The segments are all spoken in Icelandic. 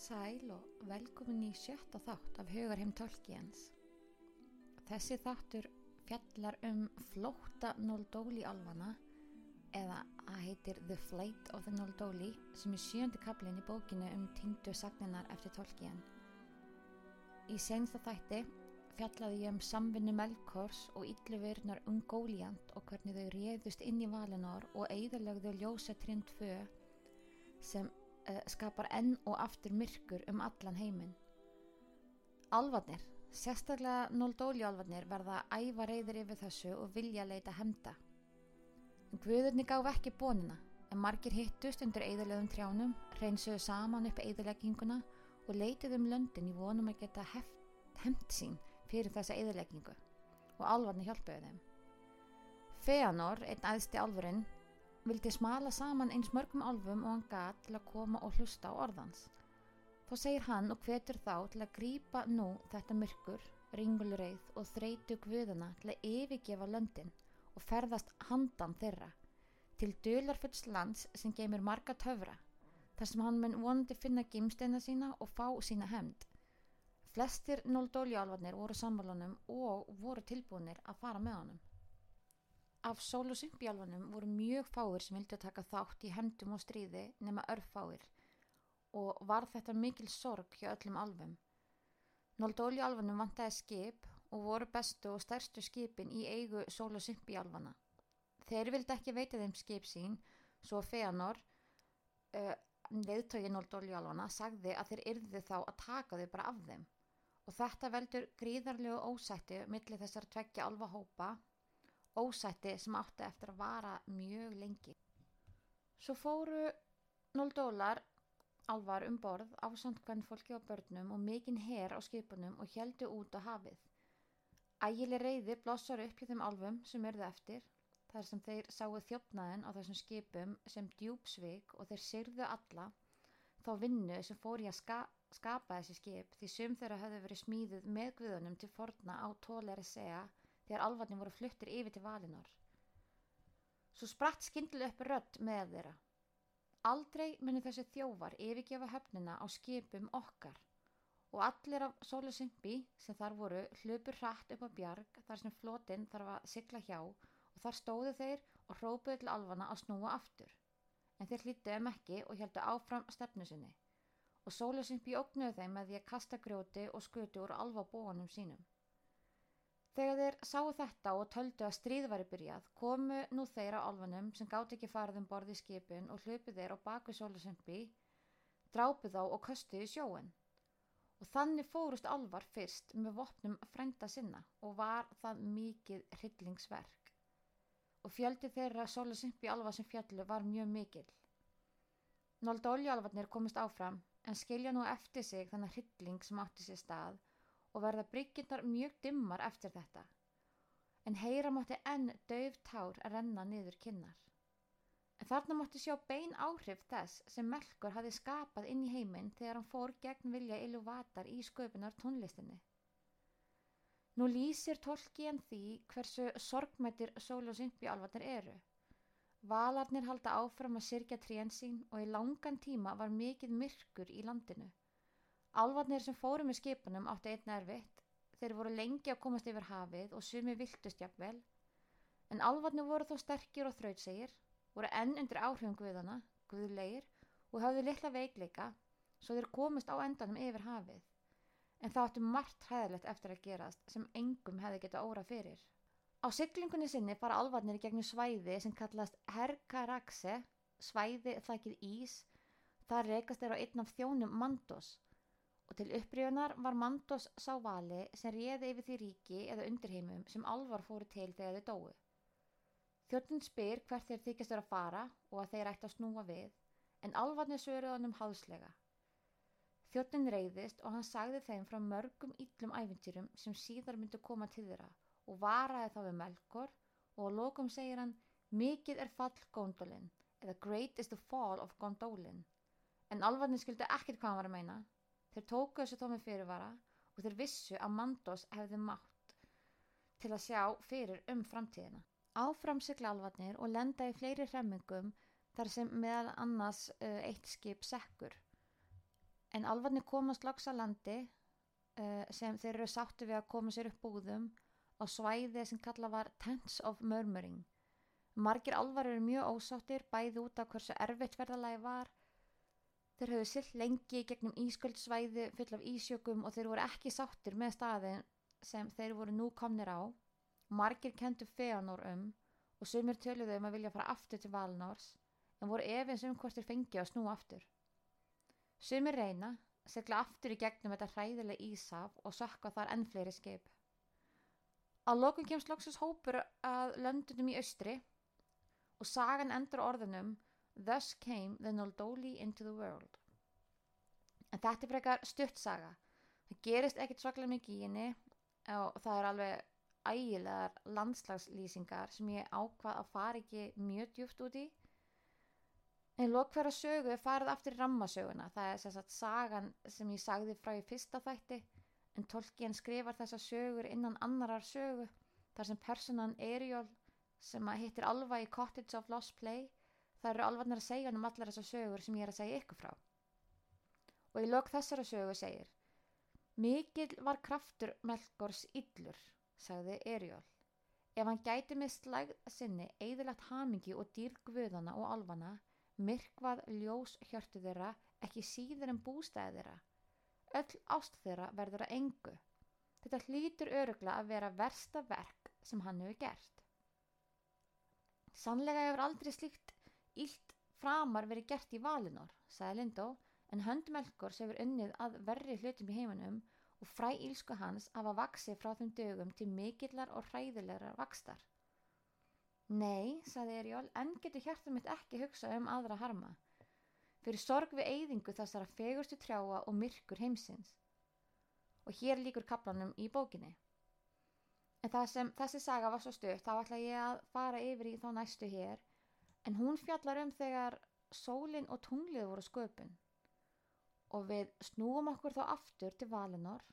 Sæl og velkomin í sjötta þátt af Hugarheim Tolkiens. Þessi þáttur fjallar um flótta Noldóli alvana eða að heitir The Flight of the Noldóli sem er sjöndi kaplinn í bókinu um týndu sagninar eftir Tolkien. Í sensta þætti fjallaði ég um samvinnu Melkors og ylluverðnar Ungóliant og hvernig þau réðust inn í Valinor og eigðalögðu ljósa trind tvö sem skapar enn og aftur myrkur um allan heiminn. Alvarnir, sérstaklega Noldóli alvarnir verða æfa reyðir yfir þessu og vilja leita hemda. Guðurni gáf ekki bónina en margir hittust undir eigðalögum trjánum, reynsuðu saman upp eigðalegginguna og leitið um löndin í vonum að geta hemd sín fyrir þessa eigðaleggingu og alvarni hjálpuðu þeim. Feanor, einn aðsti alvurinn, vildi smala saman eins mörgum álfum og hann gat til að koma og hlusta á orðans. Þá segir hann og hvetur þá til að grípa nú þetta myrkur, ringulreið og þreitu guðuna til að yfirgefa löndin og ferðast handan þeirra til dölarfulls lands sem geymir marga töfra þar sem hann mun vonandi finna gimsteina sína og fá sína hemd. Flestir Noldóliálvarnir voru sammálunum og voru tilbúinir að fara með honum. Af sól- og symbjálfanum voru mjög fáir sem vildi að taka þátt í hemdum og stríði nema örfáir og var þetta mikil sorg hjá öllum alfum. Noldóli alfanum vantæði skip og voru bestu og stærstu skipin í eigu sól- og symbjálfana. Þeir vildi ekki veita þeim skip sín svo Feanor, uh, leðtögi Noldóli alfana, sagði að þeir yrði þá að taka þau bara af þeim og þetta veldur gríðarlegu ósætti millir þessar tveggja alfahópa ósætti sem átti eftir að vara mjög lengi. Svo fóru Noldólar alvar um borð ásand hvern fólki á börnum og mikinn her á skipunum og heldu út á hafið. Ægileg reyði blossar upp hjá þeim alvum sem erðu eftir þar sem þeir sáu þjófnaðin á þessum skipum sem djúpsvig og þeir syrðu alla þá vinnu sem fór í að ska skapa þessi skip því sum þeirra höfðu verið smíðuð með guðunum til forna á tóleri segja þegar alvarnir voru fluttir yfir til valinor. Svo spratt skyndileg upp rödd með þeirra. Aldrei muni þessi þjóvar yfirgefa höfnina á skipum okkar og allir af Sólusymbi sem þar voru hlupur hratt upp á bjarg þar sem flotinn þarf að sigla hjá og þar stóðu þeir og hrópuðu til alvana að snúa aftur. En þeir hlýttu um ekki og heldu áfram stefnu sinni og Sólusymbi ógnuðu þeim með því að kasta grjóti og skutu úr alva bóanum sínum. Þegar þeir sáu þetta og töldu að stríð væri byrjað komu nú þeir á alfanum sem gátt ekki farið um borði í skipin og hlupu þeir á baku Sólusymbi, drápu þá og köstuði sjóin. Og þannig fórust alvar fyrst með vopnum frænda sinna og var það mikið hryllingsverk. Og fjöldi þeirra Sólusymbi alva sem fjallu var mjög mikil. Nólda oljualvarnir komist áfram en skilja nú eftir sig þannig hrylling sem átti sér stað og verða bryggjindar mjög dimmar eftir þetta. En heyra mátti enn döf tár að renna niður kinnar. En þarna mátti sjá bein áhrif þess sem Melkor hafi skapað inn í heiminn þegar hann fór gegn vilja Ilúvatar í sköpunar tónlistinni. Nú lýsir Tolkien því hversu sorgmættir sól og sympjálvarnir eru. Valarnir halda áfram að sirkja trían sín og í langan tíma var mikið myrkur í landinu. Alvarnir sem fóru með skipunum áttu einn erfitt, þeir voru lengi að komast yfir hafið og sumi viltust jafnvel, en alvarnir voru þó sterkir og þrautsegir, voru enn undir áhrifum guðana, guðlegir og hafðu litla veikleika, svo þeir komist á endanum yfir hafið. En það áttu margt hræðilegt eftir að gerast sem engum hefði geta óra fyrir. Á siglingunni sinni fara alvarnir í gegnum svæði sem kallast Herkarakse, svæði þakkið ís, þar rekast þeir á einn af þjónum Mandos, og til upprýðunar var Mandos sá vali sem réði yfir því ríki eða undirheimum sem alvar fóru til þegar þau dói. Þjóttin spyr hvert þeir þykjast vera að fara og að þeir ætti að snúa við, en alvarnir söruð honum háðslega. Þjóttin reyðist og hann sagði þeim frá mörgum yllum æfintýrum sem síðar myndu koma til þeirra og varaði þá við Melkor og á lokum segir hann mikið er fall Gondolin eða great is the fall of Gondolin. En alvarnir skildi ekkert hvað hann var að meina Þeir tóku þessu tómi fyrirvara og þeir vissu að Mandos hefði mátt til að sjá fyrir um framtíðina. Áfram sigla alvarnir og lenda í fleiri hremmingum þar sem meðal annars uh, eitt skip sekkur. En alvarni komast loks að landi uh, sem þeir eru sáttu við að koma sér upp búðum á svæði sem kalla var Tents of Murmuring. Margir alvar eru mjög ósáttir bæði út af hversu erfitt verðalagi var. Þeir höfðu silt lengi gegnum ísköldsvæði full af ísjökum og þeir voru ekki sáttir með staðin sem þeir voru nú komnir á. Margir kentu Feanor um og sumir töluðu um að vilja fara aftur til Valnors en voru efins um hvort þeir fengi að snúa aftur. Sumir reyna, segla aftur í gegnum þetta hræðilega ísaf og sökka þar enn fleiri skip. Á lokum kemst loksins hópur að löndunum í austri og sagan endur orðunum Thus came the Noldoli into the world. En þetta er frekar stutt saga. Það gerist ekkert svaklega mikið í henni og það er alveg ægilegar landslagslýsingar sem ég ákvað að fara ekki mjög djúft út í En lokverða sögu er farið aftur í rammasöguna. Það er sérstaklega sagan sem ég sagði frá í fyrsta þætti en Tolkien skrifar þessa sögur innan annarar sögu þar sem personan Eriol sem hittir alva í Cottage of Lost Play það eru alvarnar að segja um allar þessar sögur sem ég er að segja ykkur frá. Og í lok þessara sögu segir Mikil var kraftur Melkors yllur, sagði Eriol. Ef hann gæti með slægð sinni eðilagt hamingi og dýrgvöðana og alvana myrkvað ljós hjörtu þeirra ekki síður en bústæði þeirra. Öll ást þeirra verður að engu. Þetta hlýtur örugla að vera versta verk sem hann hefur gert. Sannlega hefur aldrei slíkt ílt framar verið gert í valinor, sagði Lindó, en höndmelkors hefur unnið að verri hlutum í heiminum og fræ ílsku hans af að vaksi frá þeim dögum til mikillar og hræðilegar vakstar. Nei, saði Erjól, enn getur hjartum mitt ekki hugsa um aðra harma. Fyrir sorg við eyðingu þessara fegurstu trjáa og myrkur heimsins. Og hér líkur kaplanum í bókinni. En það sem þessi saga var svo stöft, þá ætla ég að fara yfir í þá næstu hér, en hún fjallar um þegar sólinn og tunglið voru sköpun. Og við snúum okkur þá aftur til Valinor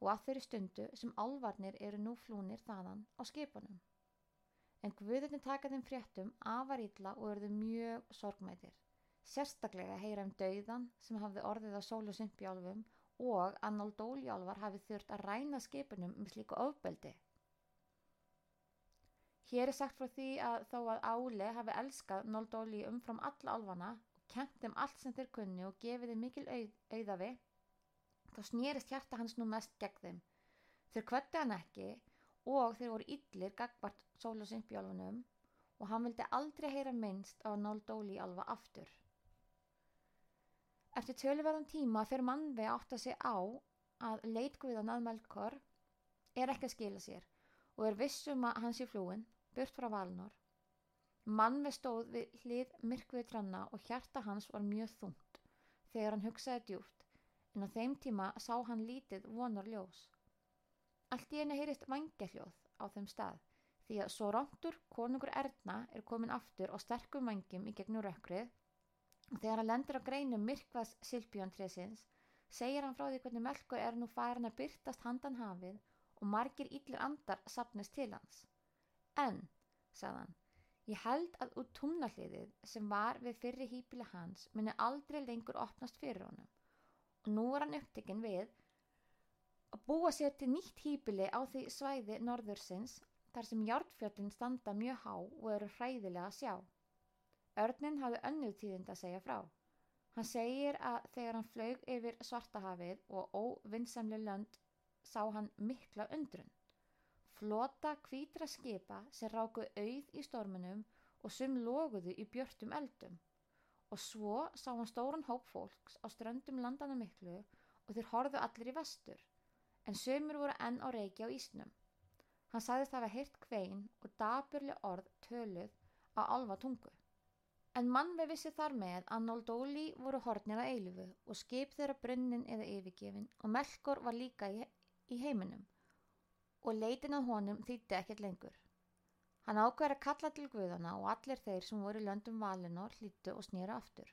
og að þeirri stundu sem alvarnir eru nú flúnir þaðan á skipunum en Guðurinn taka þeim fréttum afar ítla og örðu mjög sorgmætir. Sérstaklega heyra um dauðan sem hafði orðið á sólu sympjálfum og að Naldóljálfar hafi þurft að ræna skipunum með slíku ofbeldi. Hér er sagt frá því að þó að Áli hafi elskað Naldóli umfram alla alvana og kent þeim allt sem þeir kunni og gefið þeim mikil auð, auðafi, þá snýrist hjarta hans nú mest gegn þeim. Þeir kvötti hann ekki og þeir voru yllir gagvart sólusimpjálfunum og hann vildi aldrei heyra minnst á Nóldóli alva aftur. Eftir töluverðan tíma fyrir mannvei átt að segja á að leitguðan að Melkor er ekki að skila sér og er vissum að hans í flúin burt frá Valnor. Mannvei stóð við hlið myrkvið tranna og hjarta hans var mjög þungt þegar hann hugsaði djúft en á þeim tíma sá hann lítið vonor ljós. Allt í einu heyrist vangehljóð á þeim stað því að svo rántur konungur Erna er komin aftur og sterkum vangjum í gegnum rökkrið og þegar hann lendur á greinum myrkvaðs Silbjörntrésins segir hann frá því hvernig Melko er nú farin að byrtast handan hafið og margir yllir andar sapnist til hans. En, sagðan, ég held að út tumnalliðið sem var við fyrri hýpili hans muni aldrei lengur opnast fyrir honum og nú er hann upptekinn við að búa sér til nýtt hýpili á því svæði norðursins þar sem hjártfjöldin standa mjög há og eru hræðilega að sjá. Örnin hafði önnuð tíðind að segja frá. Hann segir að þegar hann flög yfir Svartahafið og óvinnsamli lönd sá hann mikla undrun. Flota kvítra skipa sem rákuð auð í storminum og sum loguðu í björtum eldum. Og svo sá hann stóran hóp fólks á ströndum landana miklu og þeir horðu allir í vestur en sömur voru enn á reiki á ísnum. Hann sagðist að hafa heyrt kvein og daburli orð töluð á alva tungu. En mann við vissi þar með að Nóldóli voru hornir að eilifu og skip þeirra brunnin eða yfirgefin og Melkor var líka í heiminum og leitin að honum þýtti ekkert lengur. Hann ákveður að kalla til guðana og allir þeir sem voru löndum valinor hlýttu og snýra aftur.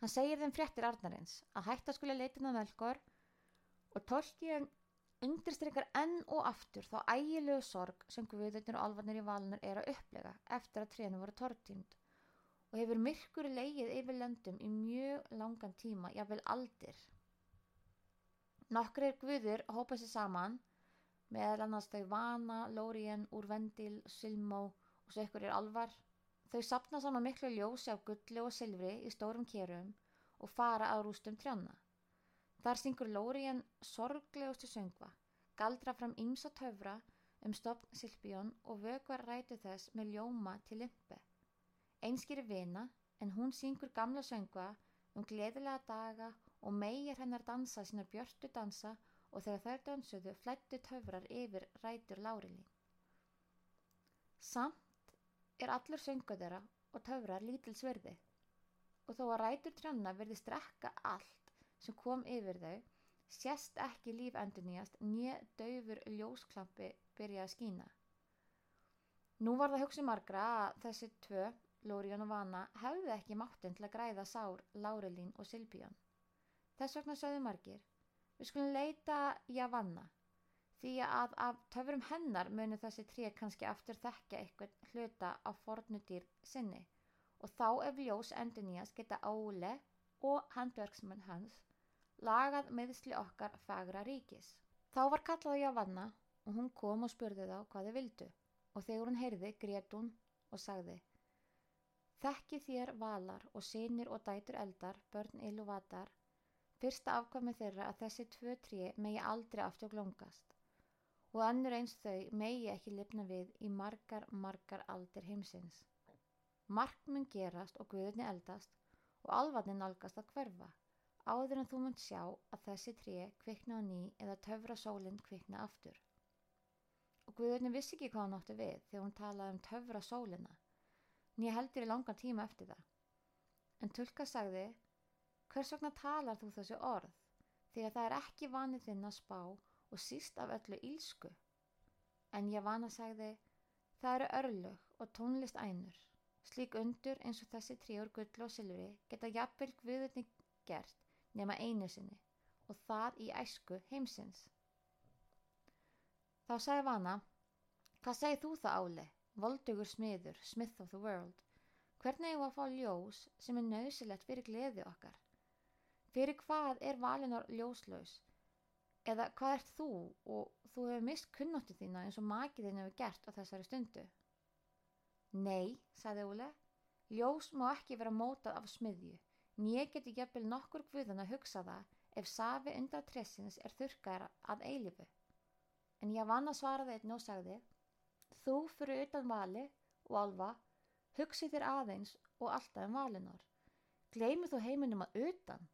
Hann segir þeim fréttir Arnarins að hætta skuli leitin að Melkor og Tolkien undirstrykkar enn og aftur þá ægilegu sorg sem guðurnir og alvarnir í valunar er að upplega eftir að trénu voru tortínd og hefur myrkur leigið yfir löndum í mjög langan tíma, jáfnvel aldir. Nokkrir guðir hópa sér saman, meðal annars þau Vana, Lórien, Úrvendil, Silmó og svo ykkur er alvar. Þau sapna saman miklu ljósi af gulli og silfri í stórum kérum og fara að rústum trjanna. Þar syngur Lórien sorglegustu söngva, galdra fram ímsa töfra um stopn Silbjón og vögvar rætu þess með ljóma til limpi. Einskýri vina en hún syngur gamla söngva um gleðilega daga og meir hennar dansa sínar björtu dansa og þegar þær dansuðu flættu töfrar yfir rætur Lárilín. Samt er allur söngu þeirra og töfrar lítil sverði og þó að rætur trjanna verði strekka allt sem kom yfir þau sérst ekki líf endur nýjast nýja döfur ljósklampi byrja að skína. Nú var það hugsi margra að þessi tvö, Lórión og Vana, hefði ekki máttinn til að græða sár Lárilín og Silbjón. Þess vegna sögðu margir, við skulum leita Javanna, því að af töfurum hennar munu þessi tré kannski aftur þekka eitthvað hluta á fornudýr sinni og þá ef ljós endur nýjast geta Óle og handverksmenn hans lagað meðsli okkar fagra ríkis. Þá var kallað Javanna og hún kom og spurði þá hvað þið vildu og þegar hún heyrði grét hún og sagði Þekki þér valar og sinir og dætur eldar, börn illuvatar, Fyrsta afkvæmi þeirra að þessi tvö trí megi aldrei aftur glóngast og annur eins þau megi ekki lifna við í margar, margar aldir heimsins. Mark mun gerast og guðurni eldast og alvarni nálgast að hverfa áður en þú mun sjá að þessi trí kvikna á ný eða töfra sólinn kvikna aftur. Og guðurni vissi ekki hvað hann átti við þegar hún talaði um töfra sólina, nýja heldur í langan tíma eftir það. En Tulka sagði Hvers vegna talar þú þessu orð? Að það er ekki vanið þinn að spá og síst af öllu ílsku. En ég vana sagði, það eru örlög og tónlist ænur. Slík undur eins og þessi tríur gull og silfri geta jafnvel gviðurni gert nema einu sinni og það í æsku heimsins. Þá sagði vana, hvað segið þú það áli? Voldugur smiður, smith of the world. Hvernig er það að fá ljós sem er nöðsilegt fyrir gleði okkar? Fyrir hvað er Valinor ljóslaus? Eða hvað ert þú og þú hefur mist kunnóttu þína eins og makið þín hefur gert á þessari stundu? Nei, sagði Óle, ljós má ekki vera mótað af smiðju. Nýje geti jafnvel nokkur guðan að hugsa það ef safi undra tressins er þurkaðar að eilifu. En ég vann að svara þeitn og sagði, þú fyrir utan vali og alva, hugsi þér aðeins og alltaf um valinor. Gleimi þú heiminum að utan?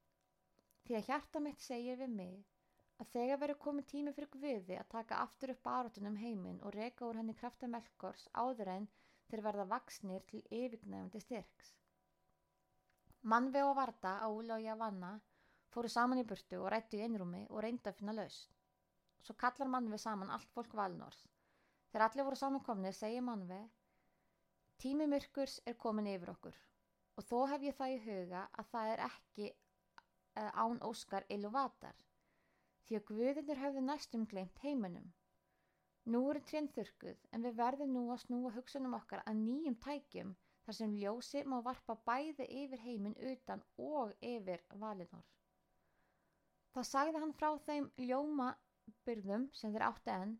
Því að hjarta mitt segir við mig að þegar verður komið tími fyrir Guði að taka aftur upp barátunum heiminn og reyka úr henni krafta melkors áður en þeir verða vaksnir til yfirgnæfandi styrks. Mannveg og Varda, Ála og Javanna fóru saman í burtu og rættu í einrúmi og reyndu að finna laust. Svo kallar Mannveg saman allt fólk valnors. Þegar allir voru samankomnið segir Mannveg Tími myrkurs er komin yfir okkur og þó hef ég það í huga að það er ekki án Óskar Illuvatar því að guðinir hafði næstum glemt heiminum. Nú eru trén þurkuð en við verðum nú að snúa hugsunum okkar að nýjum tækjum þar sem ljósi má varpa bæði yfir heimin utan og yfir valinor. Það sagði hann frá þeim ljómabyrðum sem þeir átti enn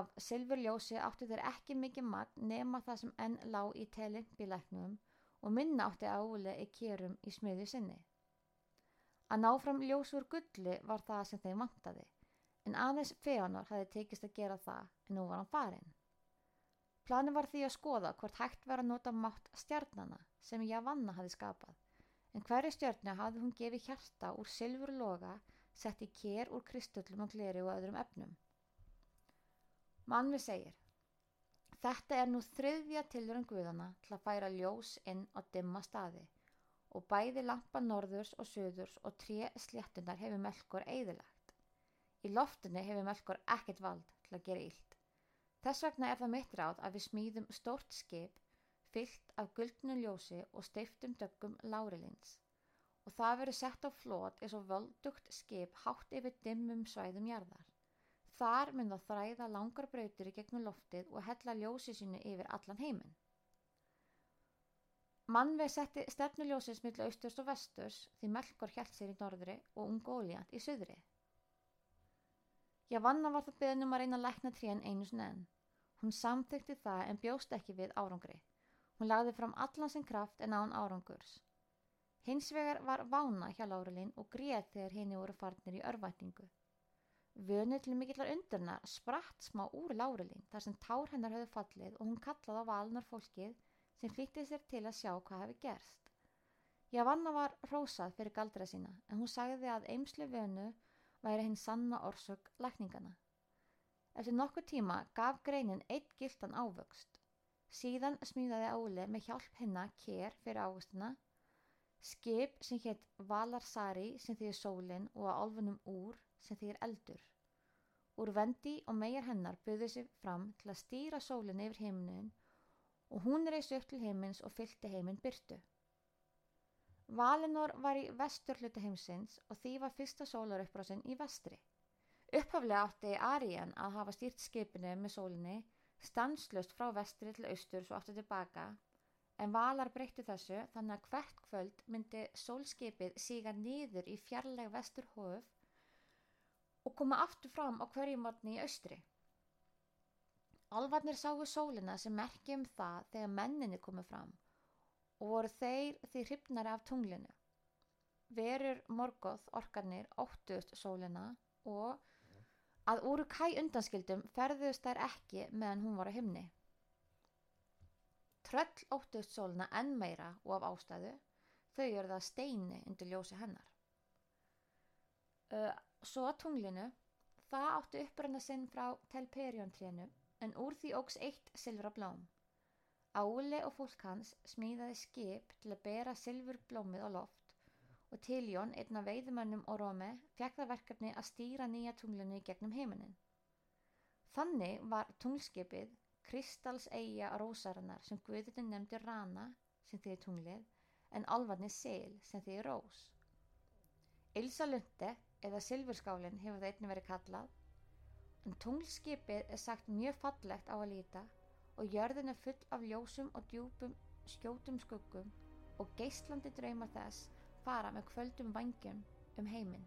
af silfurljósi átti þeir ekki mikið magn nema það sem enn lág í telimpilæknum og minna átti áli í kjörum í smiðju sinni. Að ná fram ljósur gulli var það sem þeim vantaði, en aðeins Feanor hafi tekist að gera það en nú var hann farin. Planin var því að skoða hvort hægt var að nota mátt stjarnana sem Javanna hafi skapað, en hverju stjarnu hafi hún gefið hjarta úr silfur loga sett í kér úr kristullum og gleri og öðrum efnum. Manvi segir, þetta er nú þriðja tilurinn guðana til að færa ljós inn á dimma staði og bæði lampa norðurs og söðurs og tré sléttunar hefur melkor eðilagt. Í loftinu hefur melkor ekkert vald til að gera íld. Þess vegna er það mitt ráð að við smíðum stórt skip fyllt af guldnu ljósi og steiftum döggum lárilins og það verður sett á flót eins og völdugt skip hátt yfir dimmum svæðum jarðar. Þar mun það þræða langar brautur í gegnum loftið og hella ljósi sinu yfir allan heiminn. Mannveig setti stefnuljósins millu austurs og vesturs því Melkor hjælt sér í norðri og Ungóliant í söðri. Javanna var það beðnum að reyna að lækna trían einu sinni enn. Hún samþykti það en bjóst ekki við árangri. Hún lagði fram allan sinn kraft en án árangurs. Hins vegar var vána hjá Lárelín og greið þegar henni voru farnir í örvætningu. Vönu til mikillar undurna spratt smá úr Lárelín þar sem tár hennar höfðu fallið og hún kallaði á valnar fólkið sem flýtti sér til að sjá hvað hefði gerst. Javanna var rósað fyrir galdra sína en hún sagði að eimslu vönu væri hinn sanna orsök lækningana. Eftir nokkur tíma gaf greinin eitt gildan ávöxt. Síðan smíðaði Áli með hjálp hennar kér fyrir ávöxtuna, skip sem hétt Valarsari sem þýðir sólinn og að álfunum úr sem þýðir eldur. Úr vendi og megar hennar buðið sér fram til að stýra sólinn yfir heiminin og hún reys upp til heimins og fylgti heiminn byrtu. Valinor var í vestur hluti heimsins og því var fyrsta sólaruppbrásin í vestri. Upphaflega átti Arian að hafa stýrt skipinu með sólinni stanslust frá vestri til austur svo aftur tilbaka en valar breyttu þessu þannig að hvert kvöld myndi sólskipið síga nýður í fjarlæg vestur hóf og koma aftur fram á hverju mótni í austri. Alvarnir sáu sólina sem merki um það þegar menninni komu fram og voru þeir því hrifnari af tunglinu. Verur morgoð orkarnir óttust sólina og að úru kæ undanskildum ferðust þær ekki meðan hún var á himni. Tröll óttust sólina enn meira og af ástæðu þau eru það steini undir ljósi hennar. Svo tunglinu, það áttu uppræna sinn frá Telperjón trénu en úr því ógs eitt silfrablóm. Áli og fólk hans smíðaði skip til að bera silfurblómið á loft og Tiljón, einn af veiðmönnum og Rómi, fekk það verkefni að stýra nýja tunglunni gegnum heiminin. Þannig var tunglskipið Kristals eiga rósarinnar sem Guðutin nefndi Rana sem þið er tunglið en alvarni Sil sem þið er rós. Ilsa Lunde eða Silfurskálin hefur það einnig verið kallað en tunglskipið er sagt mjög fallegt á að líta og jörðin er full af ljósum og djúpum skjótum skuggum og geislandi draumar þess fara með kvöldum vangjum um heiminn.